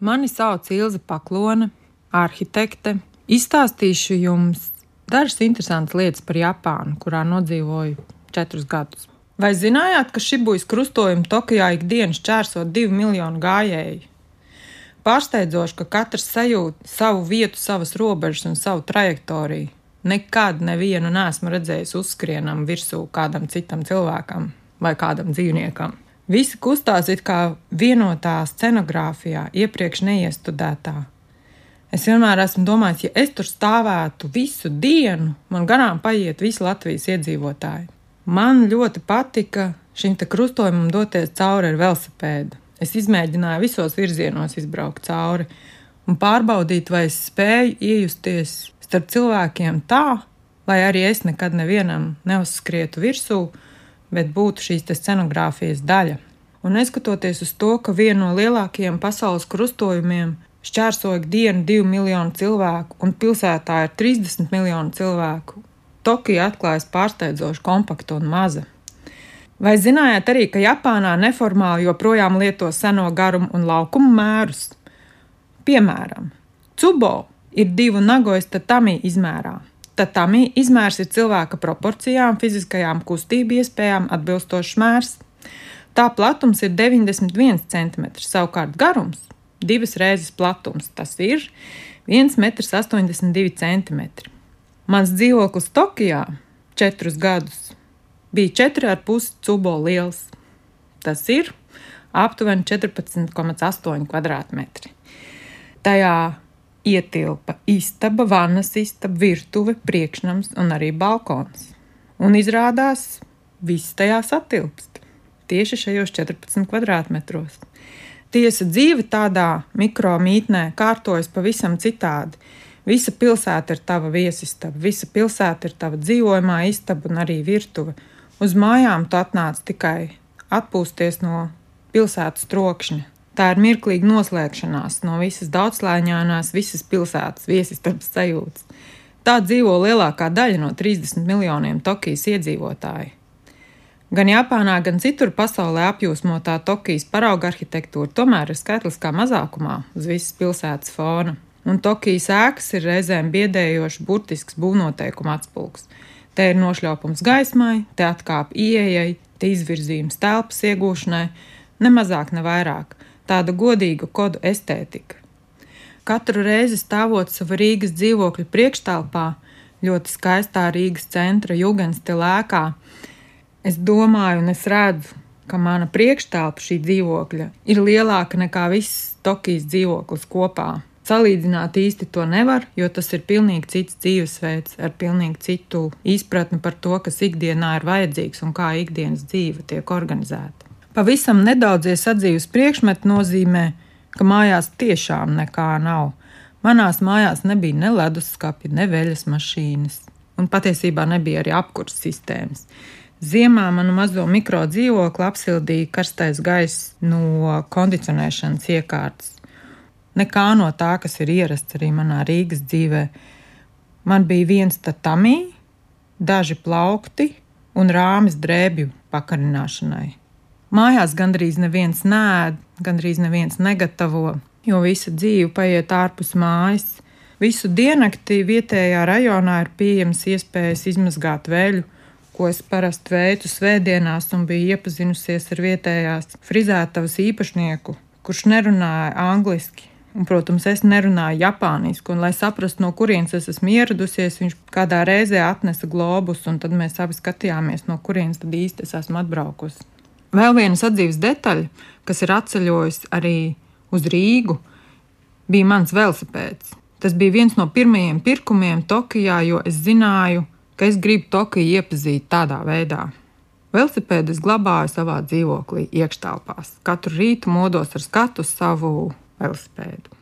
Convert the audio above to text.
Mani sauc Ilza Paklone, arhitekte. Izstāstīšu jums dažas interesantas lietas par Japānu, kurā nodzīvoju četrus gadus. Vai zinājāt, ka Šibujas krustojuma Tokijā ikdienas čērso divu miljonu gājēju? Pārsteidzoši, ka katrs sajūt savu vietu, savas robežas un savu trajektoriju. Nekad nevienu nesmu redzējis uzskrienam virsū kādam citam cilvēkam vai kādam dzīvniekam. Visi kustās it kā vienotā scenogrāfijā, iepriekš neiestudētā. Es vienmēr esmu domājis, ja es tur stāvētu visu dienu, man garām paiet visi Latvijas iedzīvotāji. Man ļoti patika šim te krustojumam doties cauri ar velosipēdu. Es izmēģināju visos virzienos izbraukt cauri un pārbaudīt, vai es spēju iejusties starp cilvēkiem tā, lai arī es nekad nevienam neuzskrietu virsū, bet būtu šīs scenogrāfijas daļa. Un neskatoties uz to, ka vienu no lielākajiem pasaules krustojumiem šķērso ikdienu divu miljonu cilvēku, un pilsētā ir 30 miljoni cilvēku, Tokija atklājas pārsteidzoši kompakta un maza. Vai zinājāt arī, ka Japānā neformāli joprojām lieto seno garumu un laukumu mērus? Piemēram, Cubo ir divu nagojas tatami izmērā, Tatami izmērs ir cilvēka proporcijām, fiziskajām kustību iespējām atbilstošs mērs. Tā platums ir 91 cm, savukārt garums - divas reizes platums. Tas ir 1,82 cm. Mans dzīvoklis Tokijā četrus gadus bija 4,5 cubo liels. Tas ir aptuveni 14,8 km2. Tajā ietilpa istaba, vannas istaba, virtuve, priekšnams un arī balkons. Un izrādās, viss tajā satilpst tieši šajos 14 kvadrātmetros. Tiesa dzīve tādā mikromītnē kārtojas pavisam citādi. Visa pilsēta ir tava viesistaba, visa pilsēta ir tava dzīvojamā istaba un arī virtuve. Uz mājām tu atnāc tikai atpūsties no pilsētas trokšņa, Tā ir mirklīga noslēgšanās no visas daudzslāņānās, visas pilsētas viesistabas sajūtas. Tā dzīvo lielākā daļa no 30 miljoniem Tokijas iedzīvotāju. Gan Japānā, gan citur pasaulē apjūsmotā Tokijas parauga arhitektūra tomēr ir skaitliskā mazākumā uz visas pilsētas fona, un Tokijas ēkas ir reizēm biedējošs, burtisks būvnoteikuma atspulgs. Te ir nošļaupums gaismai, te atkāp ieejai, te izvirzījums telpas iegūšanai, ne mazāk, ne vairāk tāda godīga kodu estētika. Katru reizi stāvot savā Rīgas dzīvokļa priekšstāvā, ļoti skaistā Rīgas centra jūgenstila ēkā, es domāju un es redzu, ka mana priekšstāvja šī dzīvokļa ir lielāka nekā viss Tokijas dzīvoklis kopā. Salīdzināt īsti to nevar, jo tas ir pilnīgi cits dzīvesveids, ar pilnīgi citu izpratni par to, kas ikdienā ir vajadzīgs un kā ikdienas dzīve tiek organizēta. Pavisam nedaudzie sadzīves priekšmeti nozīmē, ka mājās tiešām nekā nav. Manās mājās nebija ne leduskapja, ne veļas mašīnas, un patiesībā nebija arī apkurss sistēmas. Ziemā manu mazo mikro dzīvokli apsildīja karstais gaiss no kondicionēšanas iekārtas. Nekā no tā, kas ir ierasts arī manā Rīgas dzīvē. Man bija viens tatami, daži plaukti un rāmis drēbju pakarināšanai. Mājās gandrīz neviens nēd, gandrīz neviens negatavo, jo visa dzīve paiet ārpus mājas. Visu diennakti vietējā rajonā ir pieejams iespējas izmazgāt veļu, ko es parasti veicu svētdienās, un biju iepazinusies ar vietējās frizētavas īpašnieku, kurš nerunāja angliski. Un, protams, es nerunāju japāniski, un, lai saprastu, no kurienes es esmu ieradusies, viņš kādā reizē atnesa globus, un tad mēs abi skatījāmies, no kurienes tad īsti es esmu atbraukusi. Vēl viena sadzīves detaļa, kas ir atceļojusi arī uz Rīgu, bija mans velosipēds. Tas bija viens no pirmajiem pirkumiem Tokijā, jo es zināju, ka es gribu Tokiju iepazīt tādā veidā. Velosipēdu es glabāju savā dzīvoklī, iekštelpās. Katru rītu modos ar skatu savu velosipēdu.